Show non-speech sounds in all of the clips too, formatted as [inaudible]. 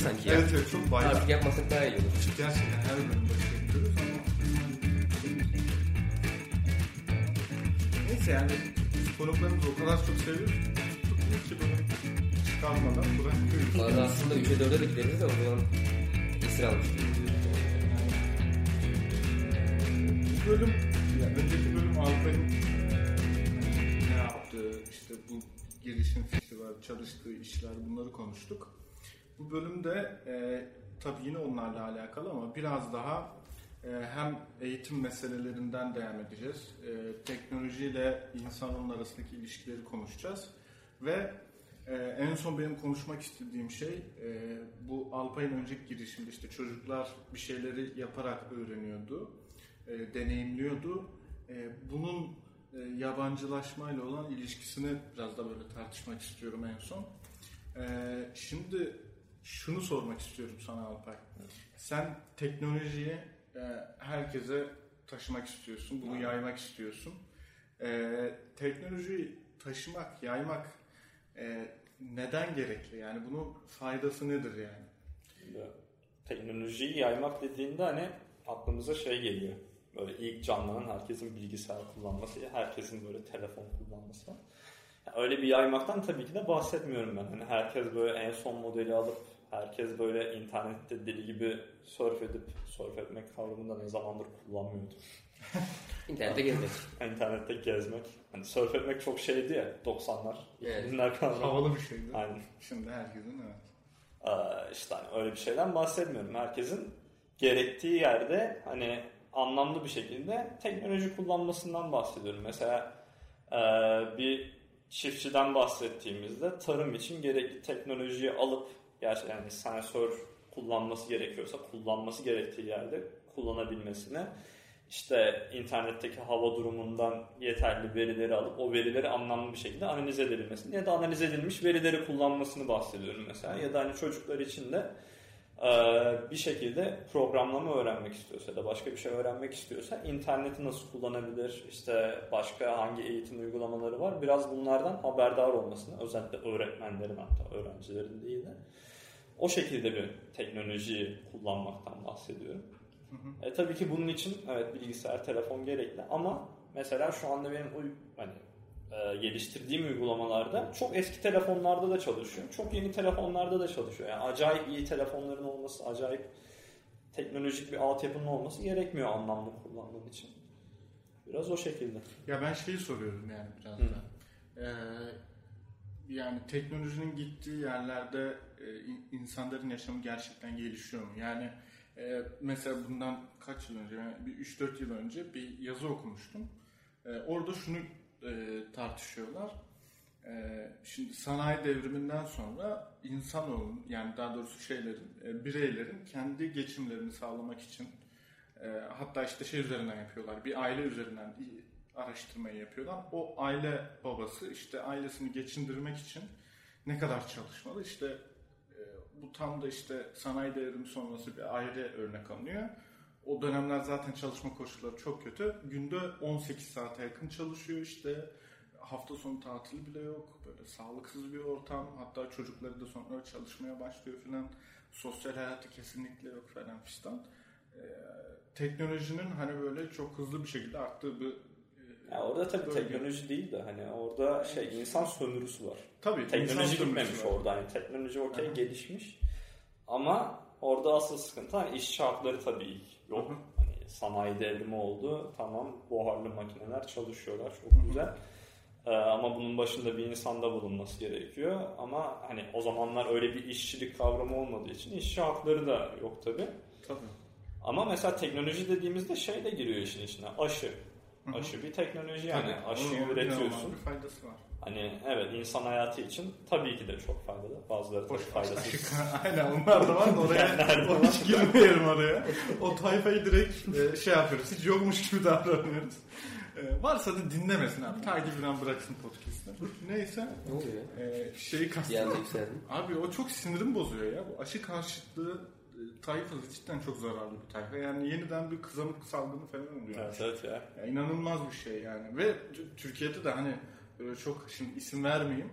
sanki ya. evet evet çok bayram. Artık yapmasak daha iyi olur. Gerçekten her bölüm başka yapıyoruz ama... Neyse yani biz konuklarımızı o kadar çok seviyoruz. Tutmuyor ki bunu çıkarmadan bırakıyoruz. Valla aslında 3'e 4'e de gideriz de o zaman esir almış. Bu bölüm, yani önceki bölüm Alpay'ın ne yaptığı, işte bu girişim fikri var, çalıştığı işler bunları konuştuk. Bu bölümde e, tabii yine onlarla alakalı ama biraz daha e, hem eğitim meselelerinden devam edeceğiz. E, teknolojiyle insanın arasındaki ilişkileri konuşacağız. Ve e, en son benim konuşmak istediğim şey e, bu Alpay'ın önceki girişimde işte çocuklar bir şeyleri yaparak öğreniyordu e, deneyimliyordu. E, bunun e, yabancılaşmayla olan ilişkisini biraz da böyle tartışmak istiyorum en son. E, şimdi şunu sormak istiyorum sana Alpay. Sen teknolojiyi e, herkese taşımak istiyorsun, bunu yaymak istiyorsun. E, teknolojiyi taşımak, yaymak e, neden gerekli? Yani bunun faydası nedir yani? Ya, Teknolojiyi yaymak dediğinde hani aklımıza şey geliyor. Böyle ilk canlanan herkesin bilgisayar kullanması, herkesin böyle telefon kullanması. Öyle bir yaymaktan tabii ki de bahsetmiyorum ben. Hani herkes böyle en son modeli alıp herkes böyle internette deli gibi surf edip surf etmek kavramını da ne zamandır kullanmıyordu. [laughs] İnternette gezmek. [laughs] İnternette gezmek. Hani surf etmek çok şeydi ya 90'lar. Evet. 2000'ler kavramı. Havalı bir şeydi. Aynen. Şimdi herkesin evet. Ee, işte hani öyle bir şeyden bahsetmiyorum. Herkesin gerektiği yerde hani anlamlı bir şekilde teknoloji kullanmasından bahsediyorum. Mesela e, bir çiftçiden bahsettiğimizde tarım için gerekli teknolojiyi alıp gerçekten yani sensör kullanması gerekiyorsa kullanması gerektiği yerde kullanabilmesine işte internetteki hava durumundan yeterli verileri alıp o verileri anlamlı bir şekilde analiz edebilmesini ya da analiz edilmiş verileri kullanmasını bahsediyorum mesela. Ya da hani çocuklar için de bir şekilde programlama öğrenmek istiyorsa ya da başka bir şey öğrenmek istiyorsa interneti nasıl kullanabilir işte başka hangi eğitim uygulamaları var biraz bunlardan haberdar olmasını özellikle öğretmenlerin hatta öğrencilerin değil de o şekilde bir teknolojiyi kullanmaktan bahsediyorum. E, tabii ki bunun için evet bilgisayar, telefon gerekli ama mesela şu anda benim hani e, geliştirdiğim uygulamalarda çok eski telefonlarda da çalışıyor. Çok yeni telefonlarda da çalışıyor. Yani acayip iyi telefonların olması, acayip teknolojik bir altyapının olması gerekmiyor anlamlı kullanmam için. Biraz o şekilde. Ya ben şeyi soruyorum yani biraz Hı. da. Ee, yani teknolojinin gittiği yerlerde e, in- insanların yaşamı gerçekten gelişiyor mu? Yani e, mesela bundan kaç yıl önce, yani bir 3-4 yıl önce bir yazı okumuştum. E, orada şunu e, tartışıyorlar. E, şimdi sanayi devriminden sonra insanoğlunun yani daha doğrusu şeylerin, e, bireylerin kendi geçimlerini sağlamak için e, hatta işte şey üzerinden yapıyorlar. Bir aile üzerinden araştırmayı yapıyorlar. O aile babası işte ailesini geçindirmek için ne kadar çalışmalı? İşte e, bu tam da işte sanayi devrimi sonrası bir aile örnek alınıyor. O dönemler zaten çalışma koşulları çok kötü. Günde 18 saate yakın çalışıyor işte. Hafta sonu tatili bile yok. Böyle sağlıksız bir ortam. Hatta çocukları da sonra çalışmaya başlıyor filan. Sosyal hayatı kesinlikle yok falan fistan. Ee, teknolojinin hani böyle çok hızlı bir şekilde arttığı bir e, Ya orada tabii bölge. teknoloji değil de hani orada şey insan sömürüsü var. Tabii Teknoloji gitmemiş var. orada. Hani teknoloji okey gelişmiş. Ama orada asıl sıkıntı hani iş şartları tabii yok. Hani sanayi devrimi oldu. Tamam buharlı makineler çalışıyorlar. Çok güzel. Ee, ama bunun başında bir insanda bulunması gerekiyor. Ama hani o zamanlar öyle bir işçilik kavramı olmadığı için işçi hakları da yok tabii. Tabii. Ama mesela teknoloji dediğimizde şey de giriyor işin içine. Aşı. Hı hı. Aşı bir teknoloji yani. Tabii, Aşıyı onun üretiyorsun. Bir faydası var. Hani evet insan hayatı için tabii ki de çok faydalı. Bazıları Boş faydasız. [laughs] Aynen onlar da var da oraya [laughs] [laughs] o hiç girmeyelim oraya. O tayfayı direkt e, şey yapıyoruz. Hiç yokmuş gibi davranıyoruz. Ee, varsa da dinlemesin abi. Takip eden bıraksın podcast'ı. Neyse. Ne oluyor ya? E, şeyi kastım. Abi o çok sinirim bozuyor ya. Bu aşı karşıtlığı tayfası cidden çok zararlı bir tayfa. Yani yeniden bir kızamık salgını falan oluyor. Evet evet ya. Ya inanılmaz bir şey yani. Ve Türkiye'de de hani böyle çok şimdi isim vermeyeyim.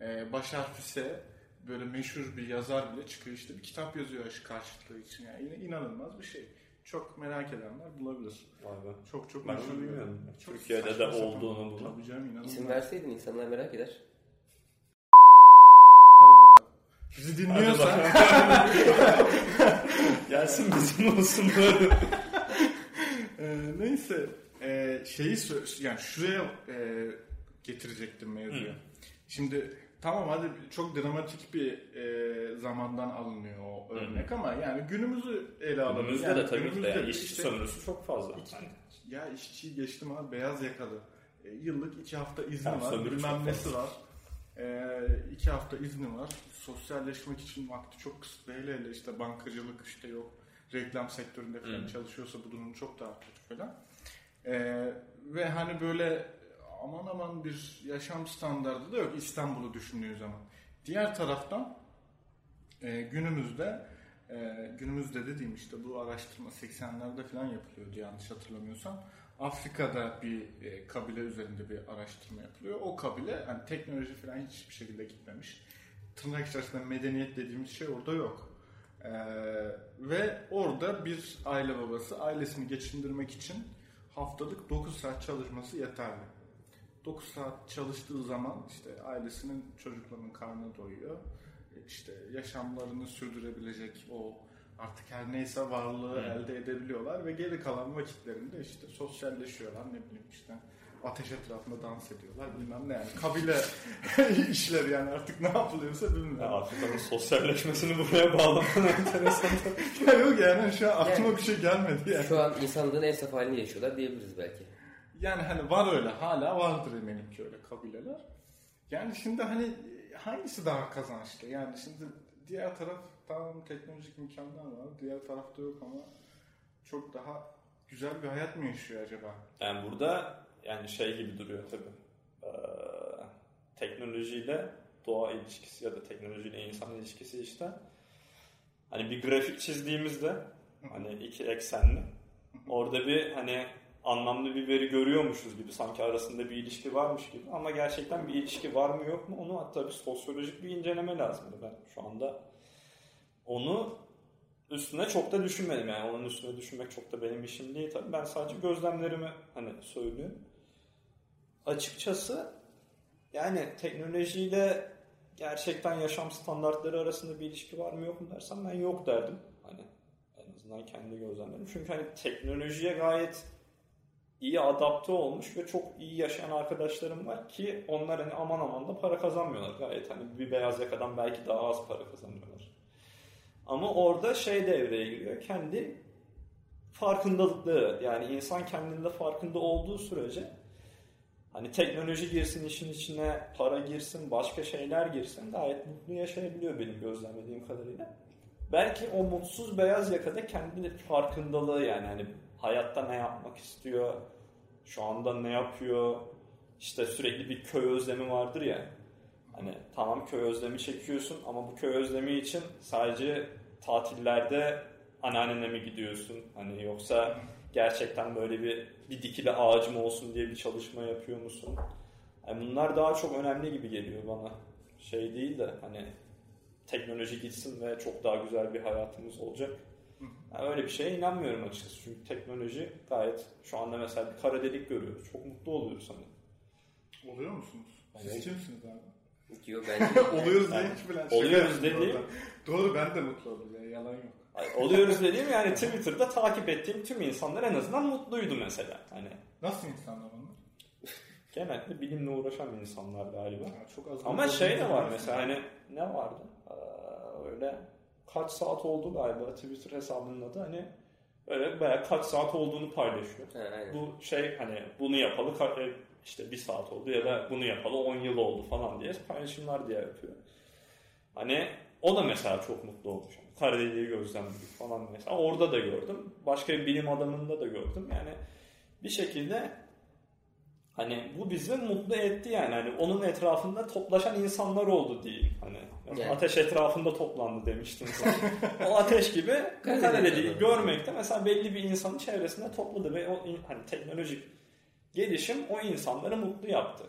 Ee, baş harfi S böyle meşhur bir yazar bile çıkıyor işte bir kitap yazıyor aşı karşıtlığı için. Yani yine inanılmaz bir şey. Çok merak edenler bulabilir. Vay be. Çok çok Ben meşhur bilmiyordum. Çok Türkiye'de de olduğunu bunu. İsim verseydin insanlar merak eder. Bizi dinliyorsan [laughs] Gelsin bizim olsun böyle. Ee, neyse ee, şeyi yani şuraya ee, getirecektim mevzuyu. Şimdi tamam hadi çok dramatik bir ee, zamandan alınıyor o örnek ama yani günümüzü ele alalım. Günümüzde yani de tabii ki de yani işçi işte- sömürüsü çok fazla. Yani Ya işçiyi geçtim ama beyaz yakalı. E, yıllık iki hafta izni Ya, var. Bilmem nesi fazla. var. E, iki hafta izni var. Sosyalleşmek için vakti çok kısıtlı. Hele hele işte bankacılık işte yok. Reklam sektöründe falan Hmm. çalışıyorsa bu durum çok daha kötü falan. E, ve hani böyle aman aman bir yaşam standardı da yok İstanbul'u düşündüğü zaman. Diğer taraftan e, günümüzde e, günümüzde dediğim işte bu araştırma 80'lerde falan yapılıyordu yanlış hatırlamıyorsam. Afrika'da bir e, kabile üzerinde bir araştırma yapılıyor. O kabile hani teknoloji falan hiçbir şekilde gitmemiş. Tırnak içerisinde medeniyet dediğimiz şey orada yok. E, ve orada bir aile babası ailesini geçindirmek için haftalık 9 saat çalışması yeterli. 9 saat çalıştığı zaman işte ailesinin çocuklarının karnı doyuyor. İşte yaşamlarını sürdürebilecek o artık her neyse varlığı Hı. elde edebiliyorlar ve geri kalan vakitlerinde işte sosyalleşiyorlar ne bileyim işte ateş etrafında dans ediyorlar bilmem ne yani kabile [laughs] işleri yani artık ne yapılıyorsa Ya bilmiyorum. Afrika'nın sosyalleşmesini buraya bağlaman enteresan. [laughs] Ya yok yani şu an aklıma Yani- bir şey gelmedi yani. Şu an insanlığın en saf halini yaşıyorlar diyebiliriz belki. Yani hani var öyle hala vardır eminim ki öyle kabileler. Yani şimdi hani hangisi daha kazançlı? Yani şimdi diğer taraf tamam teknolojik imkanlar var. Diğer tarafta yok ama çok daha güzel bir hayat mı yaşıyor acaba? Yani burada yani şey gibi duruyor tabii. Ee, teknolojiyle doğa ilişkisi ya da teknolojiyle insan ilişkisi işte. Hani bir grafik çizdiğimizde hani iki eksenli orada bir hani anlamlı bir veri görüyormuşuz gibi sanki arasında bir ilişki varmış gibi ama gerçekten bir ilişki var mı yok mu onu hatta bir sosyolojik bir inceleme lazım. Ben şu anda onu üstüne çok da düşünmedim yani onun üstüne düşünmek çok da benim işim değil tabii. Ben sadece gözlemlerimi hani söylüyorum. Açıkçası yani teknolojiyle gerçekten yaşam standartları arasında bir ilişki var mı yok mu dersen ben yok derdim. Hani en azından kendi gözlemlerim. Çünkü hani teknolojiye gayet iyi adapte olmuş ve çok iyi yaşayan arkadaşlarım var ki onlar hani aman aman da para kazanmıyorlar. Gayet hani bir beyaz yakadan belki daha az para kazanıyorlar. Ama orada şey devreye giriyor. Kendi farkındalıkları yani insan kendinde farkında olduğu sürece hani teknoloji girsin işin içine, para girsin, başka şeyler girsin gayet mutlu yaşayabiliyor benim gözlemlediğim kadarıyla. Belki o mutsuz beyaz yakada kendi farkındalığı yani hani hayatta ne yapmak istiyor, şu anda ne yapıyor, işte sürekli bir köy özlemi vardır ya. Hani tamam köy özlemi çekiyorsun ama bu köy özlemi için sadece tatillerde anneannene mi gidiyorsun? Hani yoksa gerçekten böyle bir bir dikili ağacım olsun diye bir çalışma yapıyor musun? Yani bunlar daha çok önemli gibi geliyor bana. Şey değil de hani teknoloji gitsin ve çok daha güzel bir hayatımız olacak. Yani öyle bir şeye inanmıyorum açıkçası. Çünkü teknoloji gayet şu anda mesela bir kara delik görüyoruz. Çok mutlu oluyoruz hani. Oluyor musunuz? Siz Evet. kimsiniz abi? Diyor bence. [laughs] Oluyoruz diye Yani hiç bilen. oluyoruz dediğim- yaptım orada. Doğru ben de mutlu oldum ya yalan yok. Oluyoruz dediğim yani Twitter'da takip ettiğim tüm insanlar en azından mutluydu mesela. Hani Nasıl insanlar onlar? genelde bilimle uğraşan insanlar galiba. Ya çok az Ama şey de var mesela hani ne vardı? Ee, öyle kaç saat oldu galiba Twitter hesabının adı hani öyle bayağı kaç saat olduğunu paylaşıyor. Aynen. Bu şey hani bunu yapalı e, işte bir saat oldu ya da bunu yapalı 10 yıl oldu falan diye paylaşımlar diye yapıyor. Hani o da mesela çok mutlu olmuş. Yani Karadeli'yi gözlemledik falan mesela. Orada da gördüm. Başka bir bilim adamında da gördüm. Yani bir şekilde Hani bu bizi mutlu etti yani. Hani onun etrafında toplaşan insanlar oldu diyeyim. Hani Yani. ateş etrafında toplandı demiştim. o ateş gibi [laughs] insanlar. görmekte mesela belli bir insanın çevresinde topladı ve o hani teknolojik gelişim o insanları mutlu yaptı.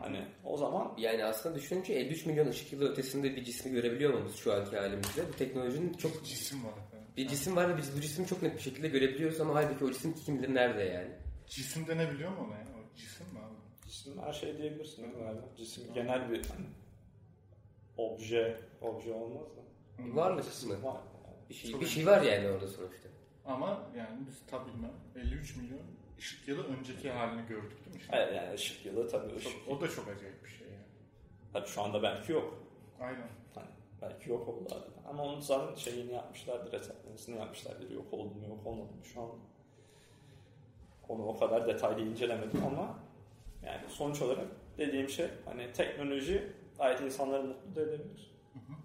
Hani o zaman Yani aslında düşününce 53 milyon ışık yılı ötesinde bir cismi görebiliyor muyuz şu anki halimizde? Bu teknolojinin çok Cisim var bir cisim var ve biz bu cismi çok net bir şekilde görebiliyoruz ama halbuki o cisim kim bilir nerede yani. Cisim denebiliyor mu ona ya? Cisim mi abi? cisim her şey diyebilirsin değil mi galiba? Cisim genel bir obje, obje olmaz da. Varlık kısmı. Var. Bir şey, Çok bir şey var yani orada sonuçta. Ama yani biz tabii bilmem 53 milyon ışık yılı önceki halini gördük değil mi? Şimdi? Evet yani ışık yılı tabii ışık. Çok- o da çok acayip bir şey yani. Tabii şu anda belki yok. Aynen. Hani belki yok oldu harbiden. Ama onun zaten şeyini yapmışlardır, hesaplarını yapmışlardır. Yok oldu mu yok olmadı mı şu an. Onu o kadar detaylı incelemedim ama yani sonuç olarak dediğim şey hani teknoloji gayet insanları mutlu da edebilir.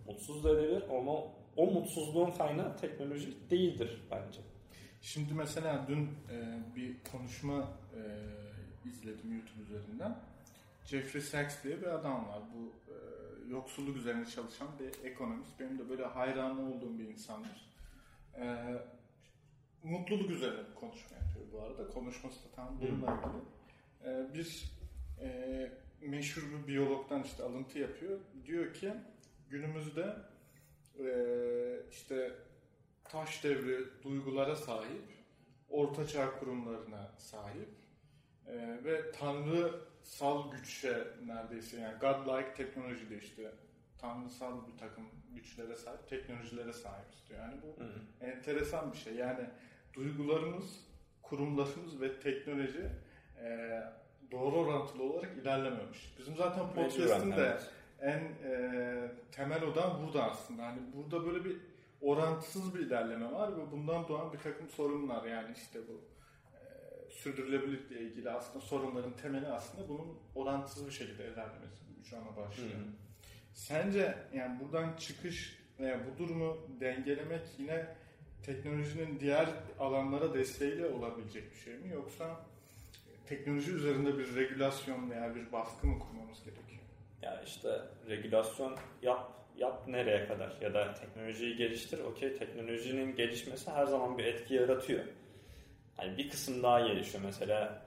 Mutsuz da edebilir ama o mutsuzluğun kaynağı teknoloji değildir bence. Şimdi mesela dün e, bir konuşma e, izledim YouTube üzerinden. Jeffrey Sachs diye bir adam var. Bu e, yoksulluk üzerine çalışan bir ekonomist. Benim de böyle hayranı olduğum bir insandır. E, mutluluk üzerine bir konuşma yapıyor bu arada. Konuşması da tam bununla ilgili. E, bir e, meşhur bir biyologdan işte alıntı yapıyor. Diyor ki günümüzde e, işte taş devri duygulara sahip, ortaçağ kurumlarına sahip e, ve tanrısal güçe neredeyse yani godlike teknolojide işte tanrısal bir takım güçlere sahip, teknolojilere sahibiz diyor. Yani bu enteresan bir şey. Yani duygularımız, kurumlarımız ve teknoloji e, doğru orantılı olarak ilerlememiş. Bizim zaten podcast'ın da en e, temel odan burada aslında. Hani burada böyle bir orantısız bir ilerleme var ve bundan doğan bir takım sorunlar. Yani işte bu e, sürdürülebilirlikle ilgili aslında sorunların temeli aslında bunun orantısız bir şekilde ilerlemesi. Üç ana başlıyor. Hı hı. Sence yani buradan çıkış veya bu durumu dengelemek yine teknolojinin diğer alanlara desteğiyle olabilecek bir şey mi? Yoksa teknoloji üzerinde bir regülasyon veya bir baskı mı kurmamız gerekiyor? Ya işte regülasyon yap yap nereye kadar ya da teknolojiyi geliştir. Okey teknolojinin gelişmesi her zaman bir etki yaratıyor. Hani bir kısım daha gelişiyor mesela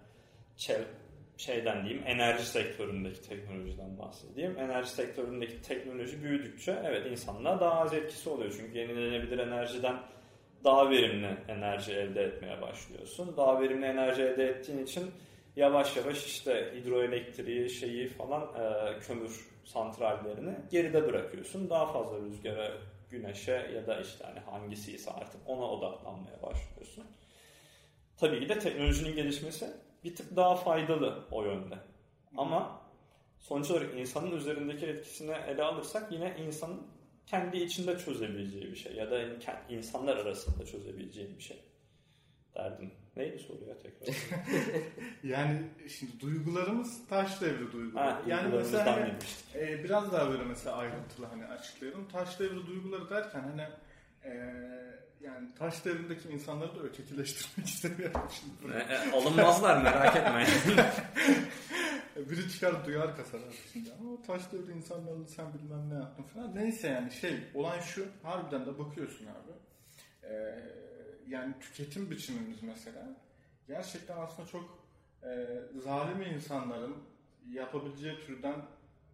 şeyden diyeyim enerji sektöründeki teknolojiden bahsedeyim. Enerji sektöründeki teknoloji büyüdükçe evet insanlığa daha az etkisi oluyor. Çünkü yenilenebilir enerjiden daha verimli enerji elde etmeye başlıyorsun. Daha verimli enerji elde ettiğin için yavaş yavaş işte hidroelektriği şeyi falan e, kömür santrallerini geride bırakıyorsun. Daha fazla rüzgara, güneşe ya da işte hani hangisiyse artık ona odaklanmaya başlıyorsun. Tabii ki de teknolojinin gelişmesi bir tık daha faydalı o yönde. Ama sonuç olarak insanın üzerindeki etkisini ele alırsak yine insanın kendi içinde çözebileceği bir şey ya da insanlar arasında çözebileceği bir şey. Derdim. Neydi soru ya tekrar? [laughs] Yani şimdi duygularımız taş devri duyguları. ha, yani mesela hani, e, biraz daha böyle mesela ayrıntılı hani açıklayalım. Taş devri duyguları derken hani e, yani taş devrindeki insanları da ötekileştirmek [laughs] istemiyorum şimdi. E, e, alınmazlar merak etme. [laughs] Biri çıkar duyar şimdi. Ama taş devri insanlarını sen bilmem ne yaptın falan. Neyse yani şey olan şu harbiden de bakıyorsun abi. Ee, yani tüketim biçimimiz mesela gerçekten aslında çok e, zalim insanların yapabileceği türden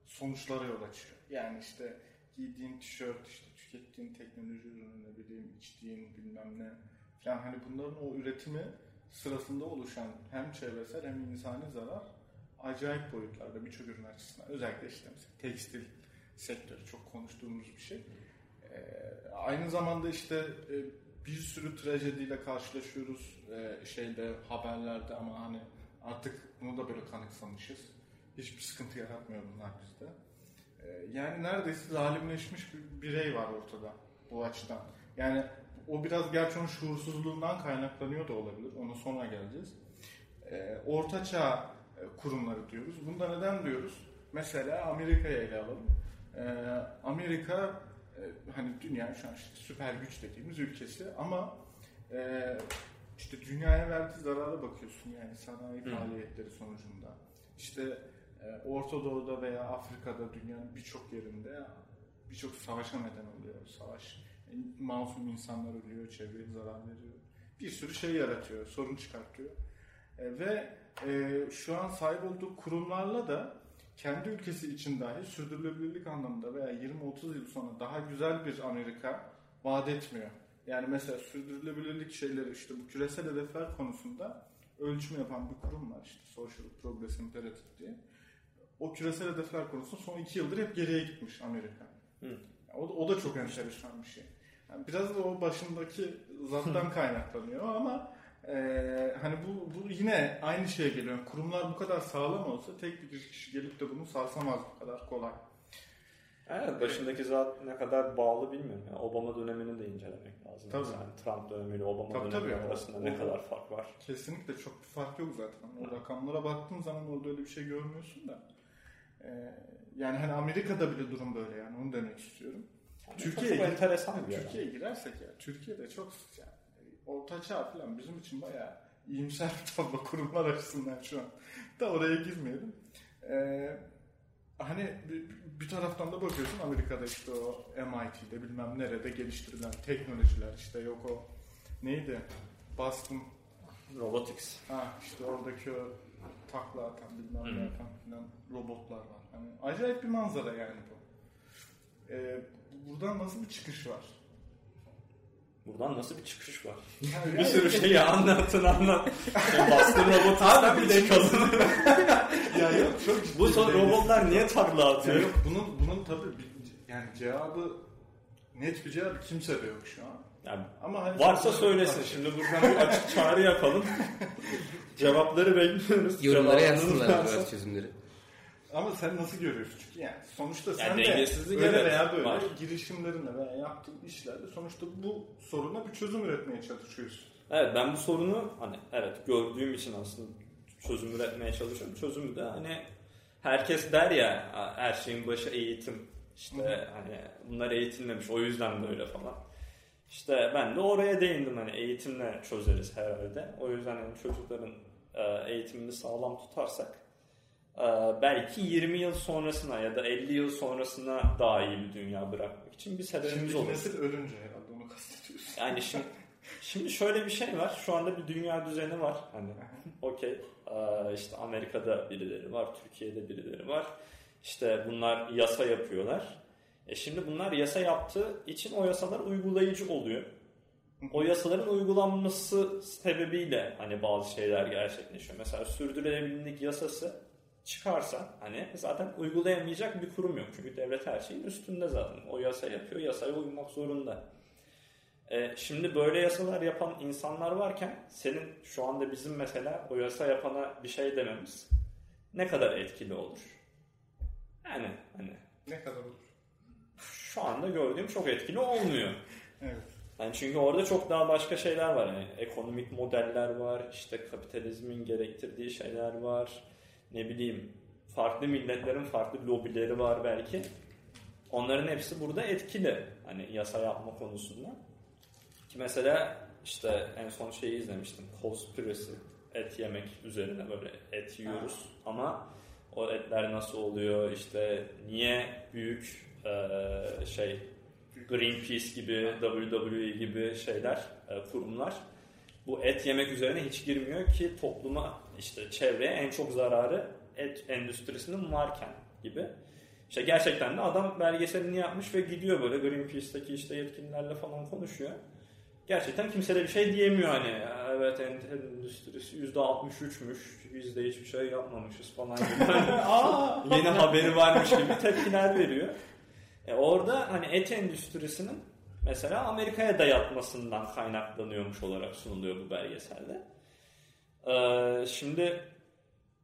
sonuçlara yol açıyor. Yani işte giydiğin tişört, işte tükettiğin teknoloji ürünü, bileyim içtiğin bilmem ne falan hani bunların o üretimi sırasında oluşan hem çevresel hem insani zarar acayip boyutlarda birçok ürün açısından. Özellikle işte mesela tekstil sektörü çok konuştuğumuz bir şey. Ee, aynı zamanda işte e, bir sürü trajediyle karşılaşıyoruz e, şeyde haberlerde ama hani artık bunu da böyle kanıksamışız. Hiçbir sıkıntı yaratmıyor bunlar bizde. Ee, yani neredeyse zalimleşmiş bir birey var ortada bu açıdan. Yani o biraz gerçi onun şuursuzluğundan kaynaklanıyor da olabilir. Ona sonra geleceğiz. Ee, Orta çağ e, kurumları diyoruz. Bunda neden diyoruz? Mesela Amerika'yı ele alalım. Ee, Amerika e, hani dünya şu an işte süper güç dediğimiz ülkesi ama e, işte dünyaya verdiği zarara bakıyorsun yani sanayi faaliyetleri sonucunda. İşte e, Orta Doğu'da veya Afrika'da dünyanın birçok yerinde birçok savaşa neden oluyor. Savaş masum insanlar ölüyor, çevreye zarar veriyor. Bir sürü şey yaratıyor, sorun çıkartıyor. E, ve e, şu an sahip olduğu kurumlarla da kendi ülkesi için dahi sürdürülebilirlik anlamında veya 20-30 yıl sonra daha güzel bir Amerika vaat etmiyor. Yani mesela sürdürülebilirlik şeyleri işte bu küresel hedefler konusunda ölçüm yapan bir kurum var işte Social Progress Imperative diye. O küresel hedefler konusunda son iki yıldır hep geriye gitmiş Amerika. Hı. O, o da çok enteresan bir şey. Yani biraz da o başındaki zattan kaynaklanıyor ama e, hani bu, bu yine aynı şeye geliyor. Yani kurumlar bu kadar sağlam olsa tek bir kişi gelip de bunu sarsamaz bu kadar kolay. Evet başındaki zat ne kadar bağlı bilmiyorum. Yani Obama dönemini de incelemek lazım. Tabii. Yani Trump dönemiyle Obama Tabii, dönemi tabii. arasında O- ne o- kadar fark var. Kesinlikle çok bir fark yok zaten. O rakamlara baktığın zaman orada öyle bir şey görmüyorsun da. E, yani hani Amerika'da bile durum böyle yani onu demek istiyorum. Türkiye'ye çok gir- enteresan bir. Türkiye'ye girersek ya Türkiye'de çok yani orta çağ falan bizim için bayağı iyimser bir tablo kurumlar açısından şu an. Da oraya girmeyelim. Ee, hani bir, bir taraftan da bakıyorsun Amerika'da işte o MIT'de bilmem nerede geliştirilen teknolojiler işte yok o neydi Boston Robotics. ha işte oradaki o takla atan bilmem ne Hı. atan filan robotlar var. Hani acayip bir manzara yani bu. Ee, buradan nasıl bir çıkış var? Buradan nasıl bir çıkış var? Yani [laughs] bir sürü şeyi anlatın anlat. Şimdi Boston Robotics'ten bir çıkalım. [laughs] ya yok çok Bu son şey. robotlar niye takla Ya atıyor? yok bunun bunun tabii yani cevabı net bir cevabı kimse de yok şu an. Yani Ama hani varsa söylesin. Şimdi buradan bir açık çağrı yapalım. [laughs] Cevapları bekliyoruz. Yorumlara yazsınlar varsa- biraz çözümleri. Ama sen nasıl görüyorsun? Çünkü yani sonuçta sen Yani de öyle evet, veya böyle var. girişimlerinle veya yaptığın işlerle sonuçta bu soruna bir çözüm üretmeye çalışıyorsun. Evet ben bu sorunu hani evet gördüğüm için aslında çözüm üretmeye çalışıyorum. Çözümü de hani herkes der ya her şeyin başı eğitim. İşte hani bunlar eğitilmemiş o yüzden böyle falan. İşte ben de oraya değindim hani eğitimle çözeriz herhalde. O yüzden hani çocukların e, eğitimini sağlam tutarsak e, belki 20 yıl sonrasına ya da 50 yıl sonrasına daha iyi bir dünya bırakmak için bir sebebimiz Şimdiki olur. nesil ölünce herhalde onu kastediyorsun. Yani şimdi, şimdi şöyle bir şey var. Şu anda bir dünya düzeni var. Hani [laughs] okey Ee, işte Amerika'da birileri var, Türkiye'de birileri var. İşte bunlar yasa yapıyorlar. E şimdi bunlar yasa yaptığı için o yasalar uygulayıcı oluyor. O yasaların uygulanması sebebiyle hani bazı şeyler gerçekleşiyor. Mesela sürdürülebilirlik yasası çıkarsa hani zaten uygulayamayacak bir kurum yok. Çünkü devlet her şeyin üstünde zaten. O yasa yapıyor, yasaya uymak zorunda. E, şimdi böyle yasalar yapan insanlar varken senin şu anda bizim mesela o yasa yapana bir şey dememiz ne kadar etkili olur? Yani hani Ne kadar olur? Şu anda gördüğüm çok etkili olmuyor. [laughs] Evet. Yani çünkü orada çok daha başka şeyler var. Yani ekonomik modeller var, işte kapitalizmin gerektirdiği şeyler var. Ne bileyim farklı milletlerin farklı lobileri var belki. Onların hepsi burada etkili. Hani yasa yapma konusunda. Ki mesela işte en son şeyi izlemiştim. Conspiracy. Et yemek üzerine böyle et yiyoruz. Ama o etler nasıl oluyor? İşte niye büyük eee, şey Greenpeace gibi, WWE gibi şeyler, e, kurumlar bu et yemek üzerine hiç girmiyor ki topluma işte çevreye en çok zararı et endüstrisinin varken gibi. İşte gerçekten de adam belgeselini yapmış ve gidiyor böyle Greenpeace'teki işte yetkililerle falan konuşuyor. Gerçekten kimse de bir şey diyemiyor hani "Ya evet et endüstrisi %63'müş biz de hiçbir şey yapmamışız falan gibi. [laughs] Aa! Yeni haberi varmış gibi tepkiler veriyor. E orada hani et endüstrisinin mesela Amerika'ya dayatmasından kaynaklanıyormuş olarak sunuluyor bu belgeselde. Ee, şimdi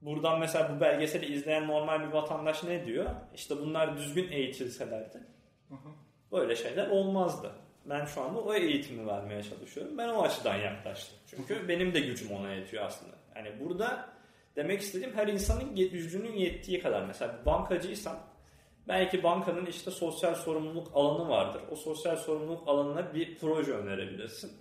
buradan mesela bu belgeseli izleyen normal bir vatandaş ne diyor? İşte bunlar düzgün eğitilselerdi böyle şeyler olmazdı. Ben şu anda o eğitimi vermeye çalışıyorum. Ben o açıdan yaklaştım. Çünkü benim de gücüm ona yetiyor aslında. Yani burada demek istediğim her insanın gücünün yettiği kadar. Mesela bir bankacıysan belki bankanın işte sosyal sorumluluk alanı vardır. O sosyal sorumluluk alanına bir proje önerebilirsin.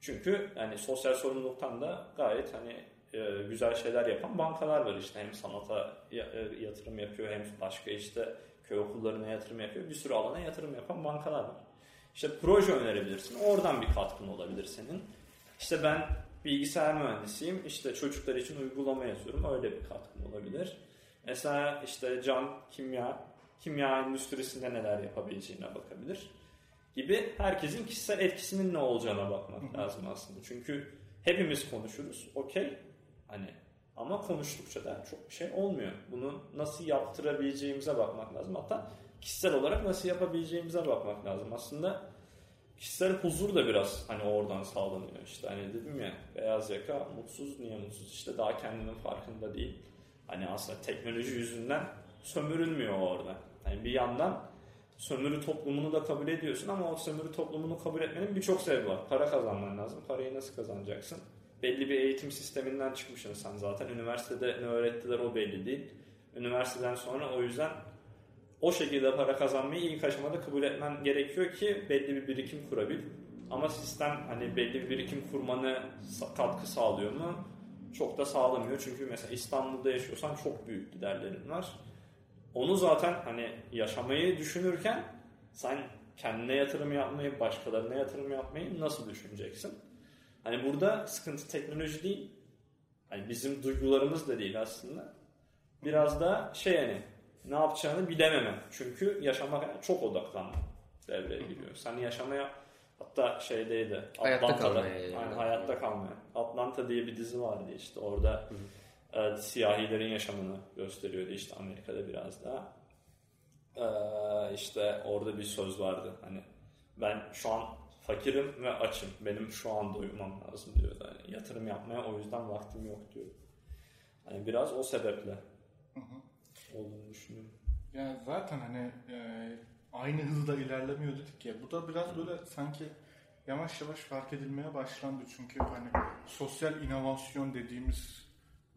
Çünkü yani sosyal sorumluluktan da gayet hani e, güzel şeyler yapan bankalar var işte. Hem sanata e, yatırım yapıyor hem başka işte köy okullarına yatırım yapıyor. Bir sürü alana yatırım yapan bankalar var. İşte proje önerebilirsin. Oradan bir katkın olabilir senin. İşte ben bilgisayar mühendisiyim. İşte çocuklar için uygulama yazıyorum. Öyle bir katkın olabilir. Mesela işte cam, kimya, kimya endüstrisinde neler yapabileceğine bakabilir. Gibi herkesin kişisel etkisinin ne olacağına bakmak lazım aslında. Çünkü hepimiz konuşuruz. Okey. Hani ama konuştukça da çok bir şey olmuyor. Bunu nasıl yaptırabileceğimize bakmak lazım. Hatta kişisel olarak nasıl yapabileceğimize bakmak lazım. Aslında kişisel huzur da biraz hani oradan sağlanıyor. İşte hani dedim ya beyaz yaka mutsuz niye mutsuz işte daha kendinin farkında değil. Hani aslında teknoloji yüzünden sömürülmüyor orada. Hani bir yandan sömürü toplumunu da kabul ediyorsun ama o sömürü toplumunu kabul etmenin birçok sebebi var. Para kazanman lazım. Parayı nasıl kazanacaksın? Belli bir eğitim sisteminden çıkmışsın sen zaten. Üniversitede ne öğrettiler o belli değil. Üniversiteden sonra o yüzden o şekilde para kazanmayı ilk aşamada kabul etmen gerekiyor ki belli bir birikim kurabil. Ama sistem hani belli bir birikim kurmanı katkı sağlıyor mu? Çok da sağlamıyor. Çünkü mesela İstanbul'da yaşıyorsan çok büyük giderlerin var. Onu zaten hani yaşamayı düşünürken sen kendine yatırım yapmayı, başkalarına yatırım yapmayı nasıl düşüneceksin? Hani burada sıkıntı teknoloji değil. Hani bizim duygularımız da değil aslında. Biraz da şey hani ne yapacağını bilememe. Çünkü yaşamaya çok odaklanma devreye giriyor. Sen yaşamaya hatta şeydeydi. Hayatta Atlanta'da- kalmaya yani. Aynen, hayatta kalmaya. Atlanta diye bir dizi vardı işte orada e, siyahilerin yaşamını gösteriyordu işte Amerika'da biraz daha. E, işte orada bir söz vardı hani ben şu an fakirim ve açım. Benim şu anda uyumam lazım diyordu. Hani yatırım yapmaya o yüzden vaktim yok diyor. Hani biraz o sebeple Hı hı. olduğunu düşünüyorum. Ya zaten hani e, aynı hızda ilerlemiyor dedik ya. Bu da biraz böyle sanki yavaş yavaş fark edilmeye başlandı. Çünkü hani sosyal inovasyon dediğimiz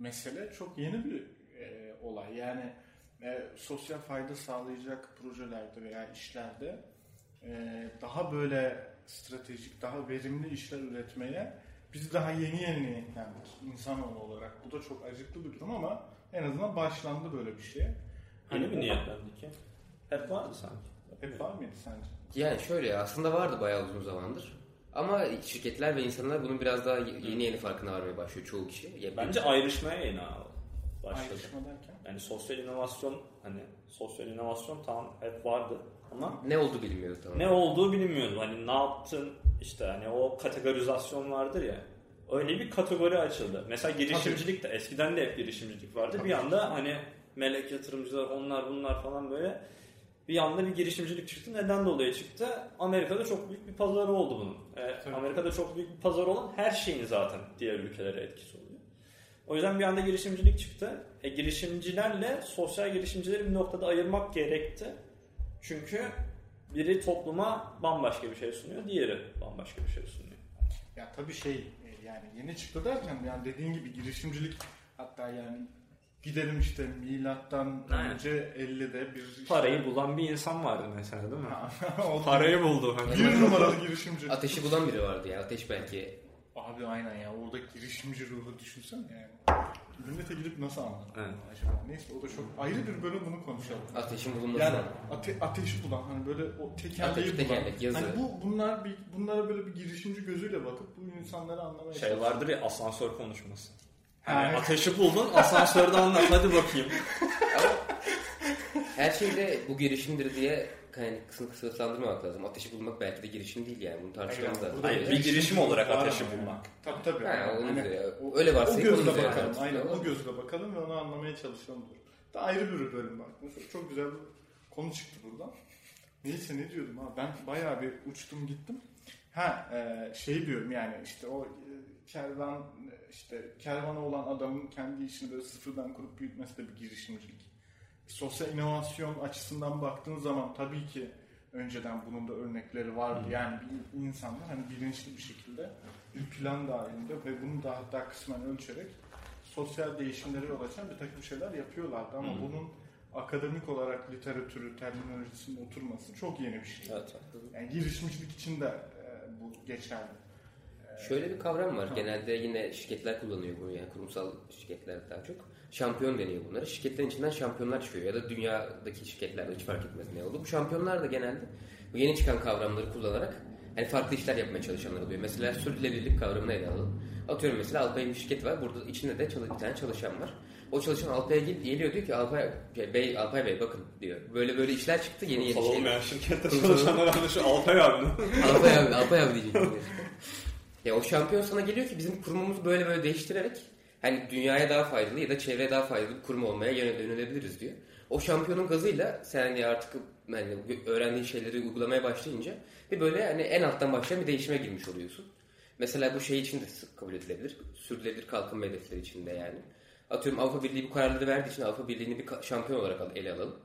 mesele çok yeni bir e, olay. Yani e, sosyal fayda sağlayacak projelerde veya işlerde e, daha böyle stratejik, daha verimli işler üretmeye biz daha yeni yeni eklendik insanoğlu olarak. Bu da çok acıklı bir durum ama en azından başlandı böyle bir şey. Hani Hani mi bu- niyetlendi ki? Hep vardı sanki. Hep var mıydı sence? Yani şöyle aslında vardı bayağı uzun zamandır. Ama şirketler ve insanlar bunun biraz daha yeni yeni farkına varmaya başlıyor çoğu kişi. Ya Bence ayrışmaya yeni başladı. Ayrışma derken? Yani sosyal inovasyon hani sosyal inovasyon tamam hep vardı ama ne oldu bilmiyordu tamam. ne olduğu bilinmiyordu. Hani ne yaptın işte hani o kategorizasyon vardır ya. Öyle bir kategori açıldı. Mesela girişimcilik de eskiden de hep girişimcilik vardı. Tabii. Bir anda hani melek yatırımcılar onlar bunlar falan böyle bir anda bir girişimcilik çıktı. Neden dolayı çıktı? Amerika'da çok büyük bir pazarı oldu bunun. Tabii. Amerika'da çok büyük bir pazar olan her şeyin zaten diğer ülkelere etkisi oluyor. O yüzden bir anda girişimcilik çıktı. E, girişimcilerle sosyal girişimcileri bir noktada ayırmak gerekti. Çünkü biri topluma bambaşka bir şey sunuyor, diğeri bambaşka bir şey sunuyor. Ya tabii şey e, yani yeni çıktı derken yani dediğin gibi girişimcilik hatta yani gidelim işte milattan Aynen. önce 50'de bir işte- Parayı bulan bir insan vardı mesela değil mi? [laughs] Parayı buldu. Hani. bir numaralı girişimci. Ateşi bulan biri vardı ya. Ateş belki. Abi aynen ya orada girişimci ruhu düşünsene yani. Millete gidip nasıl anlatır Evet. acaba? Neyse o da çok ayrı bir bölüm bunu konuşalım. Ateşin bulunması. Yani ate, ateşi bulan hani böyle o tekerleği Ateş, bulan. tekerlek, yazı. Hani bu bunlar bir bunlara böyle bir girişimci gözüyle bakıp bu insanları anlamaya Şey vardır ya asansör konuşması. Ha, Hani evet. ateşi buldun asansörde anlat hadi bakayım. Her şeyde bu girişimdir diye yani kısım kısıtlandırmamak lazım. Ateşi bulmak belki de girişim değil yani. Bunu tartışmamız lazım. Hayır, bir bir girişim olarak var ateşi yani. bulmak. Tabii tabii. Ha, Yani onu hani diyor. o- Öyle o varsayıp gözle bakalım. tartışalım. Aynen o gözle bakalım ve onu anlamaya çalışalım. Da ayrı bir bölüm bak. Mesela çok güzel bir konu çıktı buradan. Neyse ne diyordum ha ben bayağı bir uçtum gittim. Ha e, şey diyorum yani işte o e, kervan e, işte kervana olan adamın kendi işini böyle sıfırdan kurup büyütmesi de bir girişimcilik. Sosyal inovasyon açısından baktığın zaman tabii ki önceden bunun da örnekleri vardı. Yani bir insanlar hani bilinçli bir şekilde bir plan dahilinde ve bunu da hatta kısmen ölçerek sosyal değişimlere yol açan bir takım şeyler yapıyorlardı ama Hı. bunun akademik olarak literatürü, terminolojisinin oturması çok yeni bir şey. Evet. Yani girişimcilik için de e, bu geçerli. Şöyle bir kavram var. Genelde yine şirketler kullanıyor bunu yani kurumsal şirketler daha çok. Şampiyon deniyor bunlara. Şirketlerin içinden şampiyonlar çıkıyor ya da dünyadaki şirketlerde hiç fark etmez ne oldu. Bu şampiyonlar da genelde bu yeni çıkan kavramları kullanarak hani farklı işler yapmaya çalışanlar oluyor. Mesela sürdürülebilirlik kavramını ele alalım. Atıyorum mesela Alpay'ın bir şirket var. Burada içinde de bir tane çalışan var. O çalışan Alpay'a gel- geliyor diyor ki Alpay şey, Bey, Alpay Bey bakın diyor. Böyle böyle işler çıktı yeni yeni şeyler. olmayan şirkette çalışanlar anlaşıyor. şu Alpay abi. Alpay abi, Alpay abi diyecektim. [laughs] ya o şampiyon sana geliyor ki bizim kurumumuzu böyle böyle değiştirerek hani dünyaya daha faydalı ya da çevreye daha faydalı bir kurum olmaya yönel- yönelebiliriz diyor. O şampiyonun gazıyla sen hani artık hani öğrendiğin şeyleri uygulamaya başlayınca bir böyle hani en alttan başlayan bir değişime girmiş oluyorsun. Mesela bu şey için de kabul edilebilir. Sürdürülebilir kalkınma hedefleri için de yani. Atıyorum Avrupa Birliği bu kararları verdiği için Avrupa Birliği'ni bir şampiyon olarak ele alalım.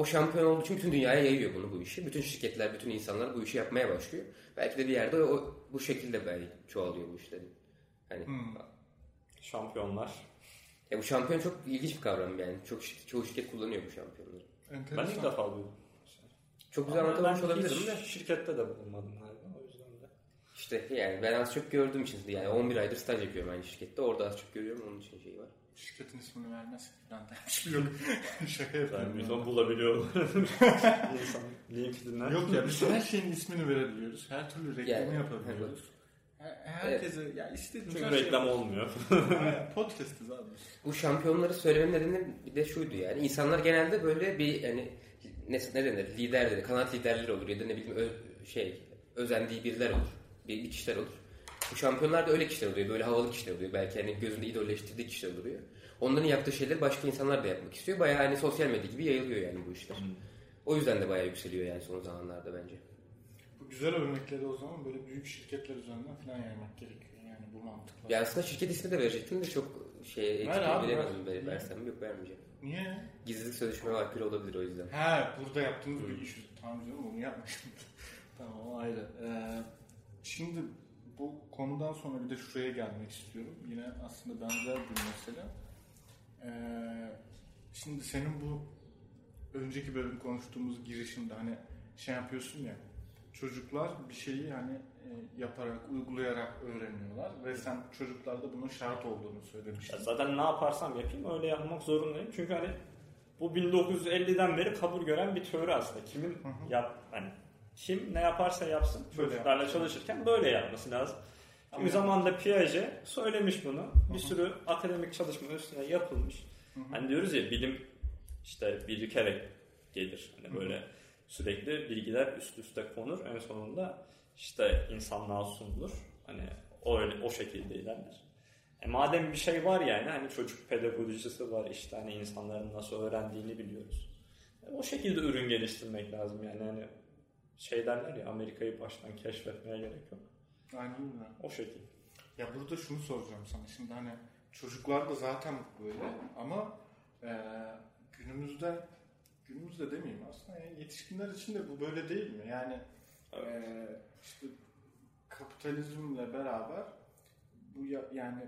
O şampiyon olduğu için bütün dünyaya yayıyor bunu bu işi. Bütün şirketler, bütün insanlar bu işi yapmaya başlıyor. Belki de bir yerde o, bu şekilde belki çoğalıyor bu işler. Hani Şampiyonlar. ya bu şampiyon çok ilginç bir kavram yani. Çok çoğu şirket kullanıyor bu şampiyonları. Ben Enteresan. ilk defa duydum. Çok güzel anlatılmış ben olabilirim de. şirkette de bulunmadım galiba. O yüzden de. İşte yani ben az çok gördüğüm için yani 11 aydır staj yapıyorum aynı şirkette. Orada az çok görüyorum onun için şey var. Şirketin ismini vermez falan demiş. Yok. Şaka yapıyorum. Yani biz onu bulabiliyorlar. [laughs] İnsan LinkedIn'den. Yok ya biz her şeyin ismini verebiliyoruz. Her türlü reklamı Yani, yapabiliyoruz. Her- Herkese ya istediğimiz Çünkü şey reklam olmuyor. [laughs] Aynen, Podcast'ız abi. Bu şampiyonları söylememin nedeni bir de şuydu yani. İnsanlar genelde böyle bir hani ne, ne denir lider dedi, kanaat liderleri olur ya da ne bileyim ö- şey özendiği biriler olur. Bir, bir kişiler olur. Bu şampiyonlar da öyle kişiler oluyor. Böyle havalı kişiler oluyor. Belki hani gözünde idolleştirdiği kişiler oluyor. Onların yaptığı şeyleri başka insanlar da yapmak istiyor. Bayağı hani sosyal medya gibi yayılıyor yani bu işler. O yüzden de bayağı yükseliyor yani son zamanlarda bence. Bu güzel örnekleri o zaman böyle büyük şirketler üzerinden falan yaymak gerekiyor. Yani bu mantıkla. Ya aslında şirket ismi de verecektim de çok şey abi, bilemedim ver. ver. versem yok vermeyeceğim. Niye? Gizlilik sözleşme aykırı olabilir o yüzden. Ha burada yaptığımız bir iş. Tamam canım onu yapmıştım. [laughs] tamam o ayrı. Ee, şimdi bu konudan sonra bir de şuraya gelmek istiyorum. Yine aslında benzer bir mesele. Ee, şimdi senin bu önceki bölüm konuştuğumuz girişimde hani şey yapıyorsun ya çocuklar bir şeyi hani e, yaparak, uygulayarak öğreniyorlar ve sen çocuklarda bunun şart olduğunu söylemiştin. Ya zaten ne yaparsam yapayım öyle yapmak zorundayım. Çünkü hani bu 1950'den beri kabul gören bir teori aslında. Kimin hı. yap hani kim ne yaparsa yapsın Böyle çocuklarla çalışırken böyle yapması lazım. Ama- Çünkü zamanında Piaget söylemiş bunu. Bir sürü akademik çalışma üstüne yapılmış. Hani diyoruz ya bilim işte birikerek gelir. Hani böyle sürekli bilgiler üst üste konur. En sonunda işte insanlığa sunulur. Hani o öyle o şekilde ilerler. E madem bir şey var yani hani çocuk pedagojisi var işte hani insanların nasıl öğrendiğini biliyoruz. E o şekilde ürün geliştirmek lazım yani hani şey derler ya Amerika'yı baştan keşfetmeye gerek yok. Aynen öyle. O şekilde. Ya burada şunu soracağım sana. Şimdi hani çocuklar da zaten böyle ama e, günümüzde günümüzde demeyeyim aslında yani yetişkinler için de bu böyle değil mi? Yani e, işte kapitalizmle beraber bu ya, yani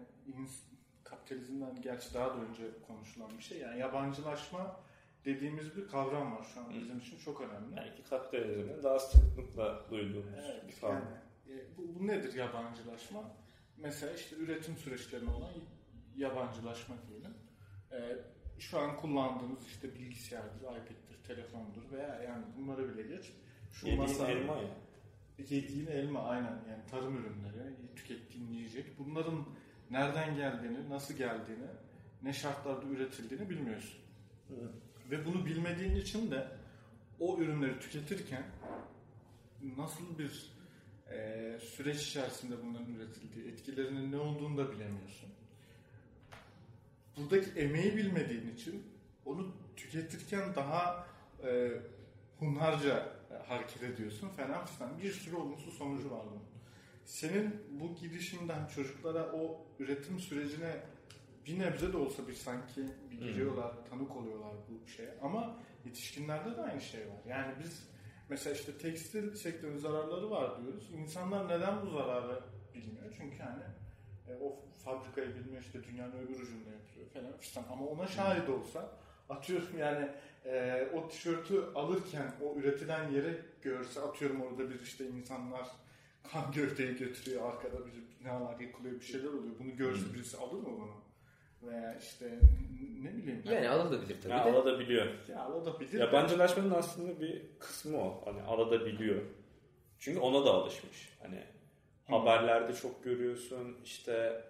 kapitalizmden gerçi daha da önce konuşulan bir şey. Yani yabancılaşma dediğimiz bir kavram var şu an bizim için çok önemli. Belki kapitalizmin daha sıklıkla duyduğumuz Evet, bir kavram. yani, e, bu, bu nedir yabancılaşma? Mesela işte üretim süreçlerine olan yabancılaşma diyelim. E, şu an kullandığımız işte bilgisayardır, iPad'tir, telefondur veya yani bunları bile geç. Şu Yediğin masa, elma ya. Yediğin elma aynen yani tarım ürünleri, tükettiğin yiyecek. Bunların nereden geldiğini, nasıl geldiğini, ne şartlarda üretildiğini bilmiyorsun. Ve bunu bilmediğin için de o ürünleri tüketirken nasıl bir e, süreç içerisinde bunların üretildiği, etkilerinin ne olduğunu da bilemiyorsun. Buradaki emeği bilmediğin için onu tüketirken daha e, hunharca e, hareket ediyorsun falan filan. Bir sürü olumsuz sonucu var bunun. Senin bu girişimden çocuklara o üretim sürecine bir nebze de olsa bir sanki bir giriyorlar, tanık oluyorlar bu şeye. Ama yetişkinlerde de aynı şey var. Yani biz mesela işte tekstil sektörünün zararları var diyoruz. İnsanlar neden bu zararı bilmiyor? Çünkü hani e, o fabrikayı bilmiyor işte dünyanın öbür ucunda yapıyor falan fistan. Ama ona şahit olsa atıyorum yani e, o tişörtü alırken o üretilen yeri görse atıyorum orada bir işte insanlar kan gövdeyi götürüyor arkada bir alaka yıkılıyor bir şeyler oluyor. Bunu görse birisi alır mı bunu? Veya işte ne bileyim ben. Yani alınabilir tabii Ya de. alabiliyor. Ya alabilir. de. Yabancılaşmanın aslında bir kısmı o. Hani alabiliyor. Çünkü ona da alışmış. Hani haberlerde çok görüyorsun işte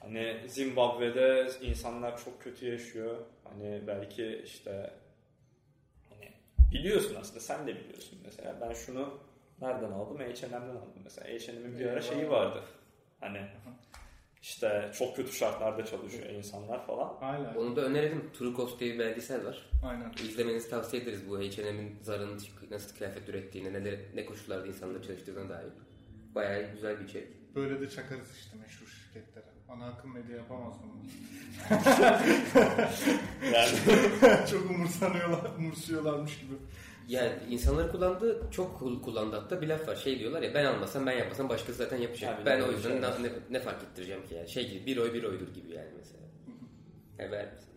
hani Zimbabwe'de insanlar çok kötü yaşıyor. Hani belki işte hani biliyorsun aslında sen de biliyorsun mesela ben şunu nereden aldım? H&M'den aldım mesela. H&M'in bir ara şeyi vardı. Hani işte çok kötü şartlarda çalışıyor insanlar falan. Hala. Onu da önerelim. Turukos diye bir belgesel var. Aynen. İzlemenizi tavsiye ederiz bu H&M'in Zara'nın nasıl kıyafet ürettiğini, ne, ne koşullarda insanları çalıştırdığına dair. Bayağı güzel bir içerik. Böyle de çakarız işte meşhur şirketlere. Ana akım medya yapamaz bunu. [laughs] Yani [laughs] Çok umursanıyorlar, umursuyorlarmış gibi. Yani insanları kullandığı, çok kul- kullandı hatta bir laf var. Şey diyorlar ya ben almasam ben yapmasam başkası zaten yapacak. Tabii, ben o yüzden şey ne, ne, ne fark ettireceğim ki yani. Şey gibi bir oy bir oydur gibi yani mesela. Yani ver misin?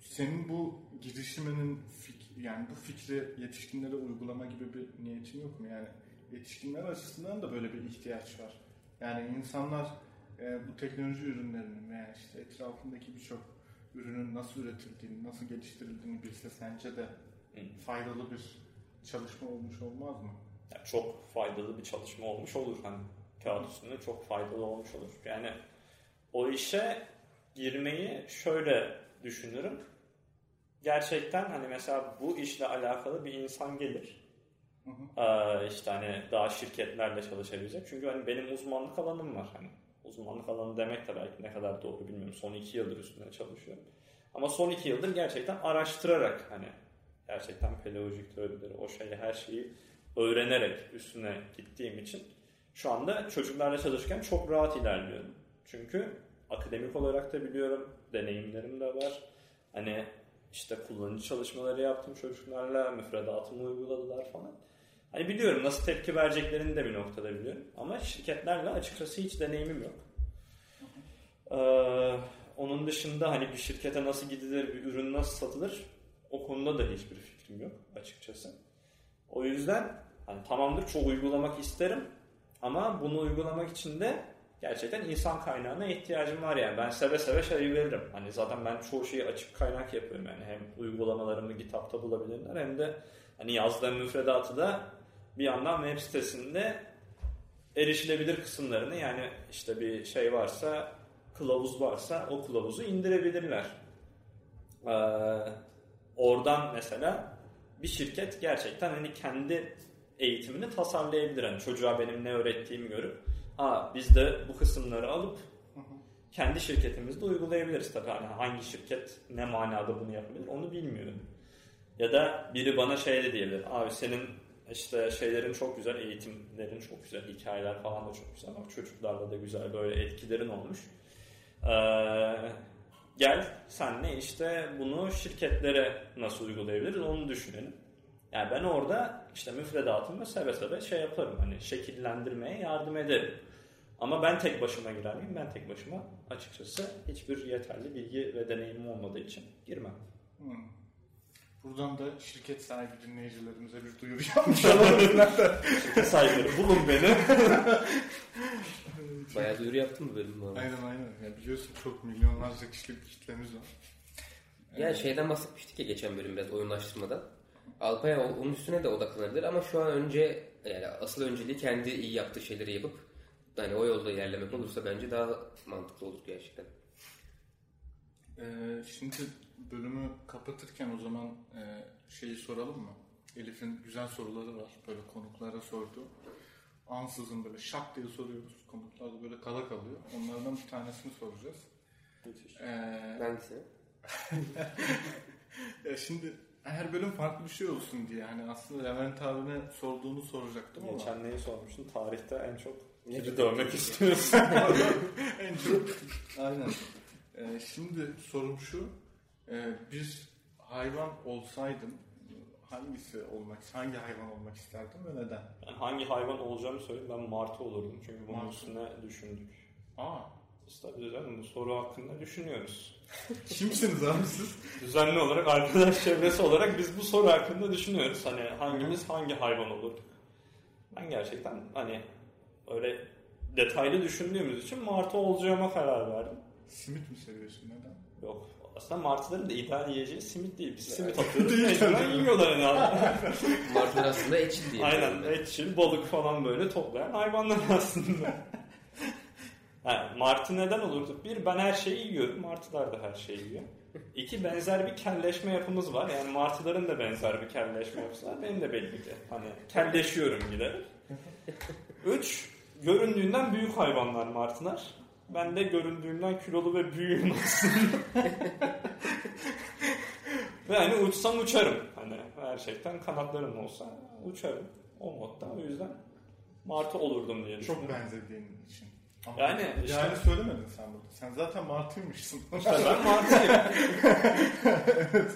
Senin bu girişiminin fik- yani bu fikri yetişkinlere uygulama gibi bir niyetin yok mu? Yani yetişkinler açısından da böyle bir ihtiyaç var. Yani insanlar e, bu teknoloji ürünlerinin veya işte etrafındaki birçok ürünün nasıl üretildiğini, nasıl geliştirildiğini bilse sence de faydalı bir çalışma olmuş olmaz mı? Yani çok faydalı bir çalışma olmuş olur. Hani kağıt üstünde çok faydalı olmuş olur. Yani o işe girmeyi şöyle düşünürüm. Gerçekten hani mesela bu işle alakalı bir insan gelir. Hı Ee, işte hani daha şirketlerle çalışabilecek. Çünkü hani benim uzmanlık alanım var. Hani uzmanlık alanı demek de belki ne kadar doğru bilmiyorum. Son iki yıldır üstünde çalışıyorum. Ama son iki yıldır gerçekten araştırarak hani gerçekten pedagojik teorileri, o şeyi, her şeyi öğrenerek üstüne gittiğim için şu anda çocuklarla çalışırken çok rahat ilerliyorum. Çünkü akademik olarak da biliyorum, deneyimlerim de var. Hani işte kullanıcı çalışmaları yaptım çocuklarla, müfredatımı uyguladılar falan. Hani biliyorum nasıl tepki vereceklerini de bir noktada biliyorum. Ama şirketlerle açıkçası hiç deneyimim yok. Ee, onun dışında hani bir şirkete nasıl gidilir, bir ürün nasıl satılır o konuda da hiçbir fikrim yok açıkçası. O yüzden hani tamamdır çok uygulamak isterim ama bunu uygulamak için de gerçekten insan kaynağına ihtiyacım var yani. Ben seve seve şey veririm. Hani zaten ben çoğu şeyi açık kaynak yapıyorum yani. Hem uygulamalarımı GitHub'ta bulabilirler hem de hani yazdığım müfredatı da bir yandan web sitesinde erişilebilir kısımlarını yani işte bir şey varsa kılavuz varsa o kılavuzu indirebilirler. Ee, oradan mesela bir şirket gerçekten hani kendi eğitimini tasarlayabilir. Hani çocuğa benim ne öğrettiğimi görüp Aa, biz de bu kısımları alıp kendi şirketimizde uygulayabiliriz. Tabii hani hangi şirket ne manada bunu yapabilir onu bilmiyorum. Ya da biri bana şey de diyebilir. Abi senin işte şeylerin çok güzel, eğitimlerin çok güzel, hikayeler falan da çok güzel. Bak çocuklarla da güzel böyle etkilerin olmuş. Ee, gel senle işte bunu şirketlere nasıl uygulayabiliriz onu düşünelim. Yani ben orada işte müfredatımı seve seve şey yaparım. Hani şekillendirmeye yardım ederim. Ama ben tek başıma girer miyim? Ben tek başıma açıkçası hiçbir yeterli bilgi ve deneyimim olmadığı için girmem. Hmm. Buradan da şirket sahibi dinleyicilerimize bir duyuru [laughs] yapmış olalım. Şirket sahipleri bulun beni. Bayağı duyuru yaptın mı bölüm valla? aynen aynen. Ya biliyorsun çok milyonlarca kişilik bir kitlemiz var. Yani şeyden bahsetmiştik ya geçen bölüm biraz oyunlaştırmadan. Alpay onun üstüne de odaklanabilir ama şu an önce yani asıl önceliği kendi iyi yaptığı şeyleri yapıp hani o yolda ilerlemek olursa bence daha mantıklı olur gerçekten. Ee, şimdi bölümü kapatırken o zaman e, şeyi soralım mı? Elif'in güzel soruları var. Böyle konuklara sordu. Ansızın böyle şak diye soruyoruz. Konuklar da böyle kala kalıyor. Onlardan bir tanesini soracağız. Ee, Hangisi? [laughs] ya şimdi her bölüm farklı bir şey olsun diye. Yani aslında Levent abime sorduğunu soracaktım ama. Geçen neyi sormuştun? Tarihte en çok Ne kiri dövmek istiyorsun. [laughs] en çok. Aynen. Ee, şimdi sorum şu. Ee, bir hayvan olsaydın hangisi olmak, hangi hayvan olmak isterdin ve neden? Yani hangi hayvan olacağımı söyleyeyim ben martı olurdum. Çünkü bunun Martı. üstüne düşündük. Aa, tabii canım bu soru hakkında düşünüyoruz. [laughs] kimsiniz abi siz? Düzenli olarak arkadaş çevresi olarak biz bu soru hakkında düşünüyoruz. Hani hangimiz hangi hayvan olurduk? Ben gerçekten hani öyle detaylı düşündüğümüz için martı olacağıma karar verdim. Simit mi seviyorsun neden? Yok. Aslında martıların da ideal yiyeceği simit değil. Biz simit atıyoruz. [laughs] Değil Mecburen yiyorlar herhalde. [laughs] Martılar aslında etçil diye. Aynen. Etçil, balık falan böyle toplayan hayvanlar [laughs] aslında. Yani martı neden olurdu? Bir, ben her şeyi yiyorum. Martılar da her şeyi yiyor. İki, benzer bir kelleşme yapımız var. Yani martıların da benzer bir kelleşme yapısı var. Benim de belli ki. Hani kelleşiyorum giderek. Üç, göründüğünden büyük hayvanlar martılar. Ben de göründüğümden kilolu ve büyüğüm aslında. ve hani uçsam uçarım. Hani gerçekten kanatlarım olsa uçarım. O modda. O yüzden martı olurdum diye. Çok benzediğin için. Ama Yani işte- yani söylemedin sen burada. Sen zaten martıymışsın. İşte ben martıyım.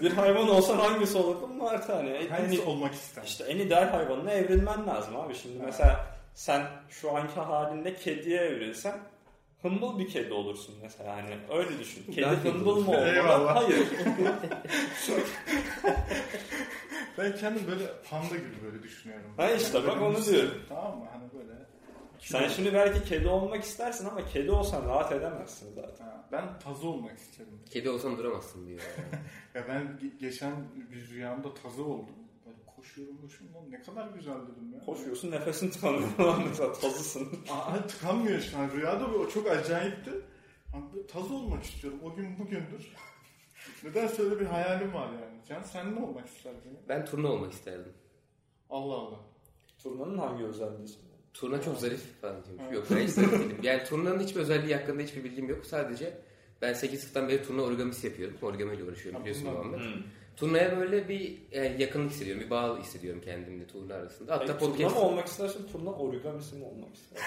bir hayvan olsan hangisi olurdun? Martı hani. En, Hangisi en- olmak ister? işte en ideal hayvanına evrilmen lazım abi. Şimdi Ha. mesela sen şu anki halinde kediye evrilsen hımbıl bir kedi olursun mesela hani öyle düşün. Kedi kedi hımbıl mı olmalı? Eyvallah. Hayır. [laughs] Ben kendim böyle panda gibi böyle düşünüyorum. Ha işte Yani bak onu diyorum. Tamam mı? Hani böyle. Sen şimdi belki kedi olmak istersin ama kedi olsan rahat edemezsin zaten. Ha, ben tazı olmak isterim. Kedi olsan duramazsın diyor. [laughs] Ya ben ge- geçen bir rüyamda tazı oldum. Koşuyorum koşuyorum. Lan ne kadar güzel dedim ya. Koşuyorsun nefesin tıkanıyor [laughs] falan mesela tazısın. Aa, tıkanmıyor şu an. Rüyada bu- o çok acayipti. Böyle tazı olmak istiyorum. O gün bugündür. [laughs] Neden öyle bir hayalim var yani. Can sen ne olmak isterdin? Ben turna olmak isterdim. Allah Allah. Turnanın hangi özelliği? Turna çok zarif falan diyormuş. Ha. Yok ben hiç zarif değilim. Yani turnanın hiçbir özelliği hakkında hiçbir bilgim yok. Sadece ben 8 sınıftan beri turna origamisi yapıyorum. Origamiyle uğraşıyorum biliyorsun Muhammed. Turnaya böyle bir yani yakınlık hissediyorum. Bir bağlı hissediyorum kendimle turna arasında. Hatta turna podcast mı olmak istersin, turna origamisi mi olmak istersin?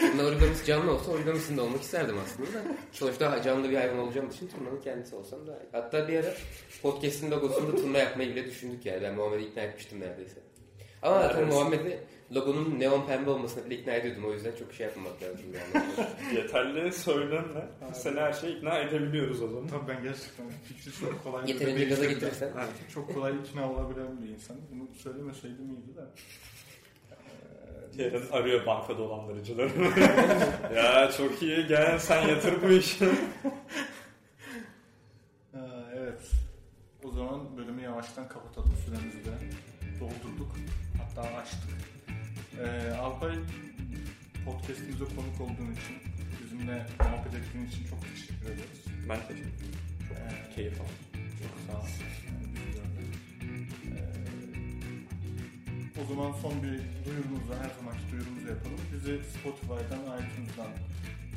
[laughs] turna origamisi canlı olsa origamisinde olmak isterdim aslında da. Sonuçta canlı bir hayvan olacağım için turnanın kendisi olsam daha iyi. Hatta bir ara podcast'in logosunda turna yapmayı bile düşündük yani. Ben Muhammed'i ikna etmiştim neredeyse. Ama zaten. Muhammed'i logonun neon pembe olmasına bile ikna ediyordum. O yüzden çok şey yapmamak lazım yani. [laughs] Yeterli söylemle seni her şeyi ikna edebiliyoruz o zaman. Tabii ben gerçekten fikri çok kolay. Yeterince gaza getirirsen. [laughs] Ha, çok kolay ikna olabilen bir insanım. Bunu söylemeseydim iyiydi de. Ee, Yarın arıyor banka dolandırıcıları. [laughs] ya çok iyi gel sen yatır bu işi. Ben teşekkür ederim. Ee, Keyif aldım. Çok sağ ol. Ee, o zaman son bir duyurumuzu, her zamanki duyurumuzu yapalım. Bizi Spotify'dan, iTunes'dan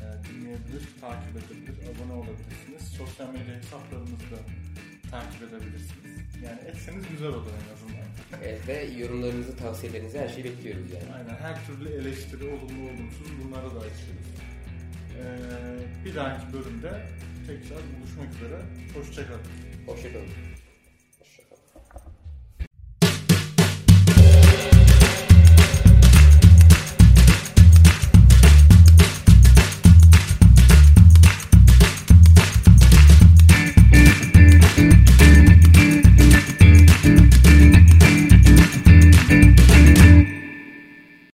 e, dinleyebilir, takip edebilir, abone olabilirsiniz. Sosyal medya hesaplarımızı da takip edebilirsiniz. Yani etseniz güzel olur en azından. Evet, ve yorumlarınızı, tavsiyelerinizi her şeyi bekliyoruz yani. Aynen her türlü eleştiri, olumlu olumsuz bunlara da açıyoruz. Ee, bir dahaki bölümde tekrar buluşmak üzere. Hoşçakalın. Hoşçakalın.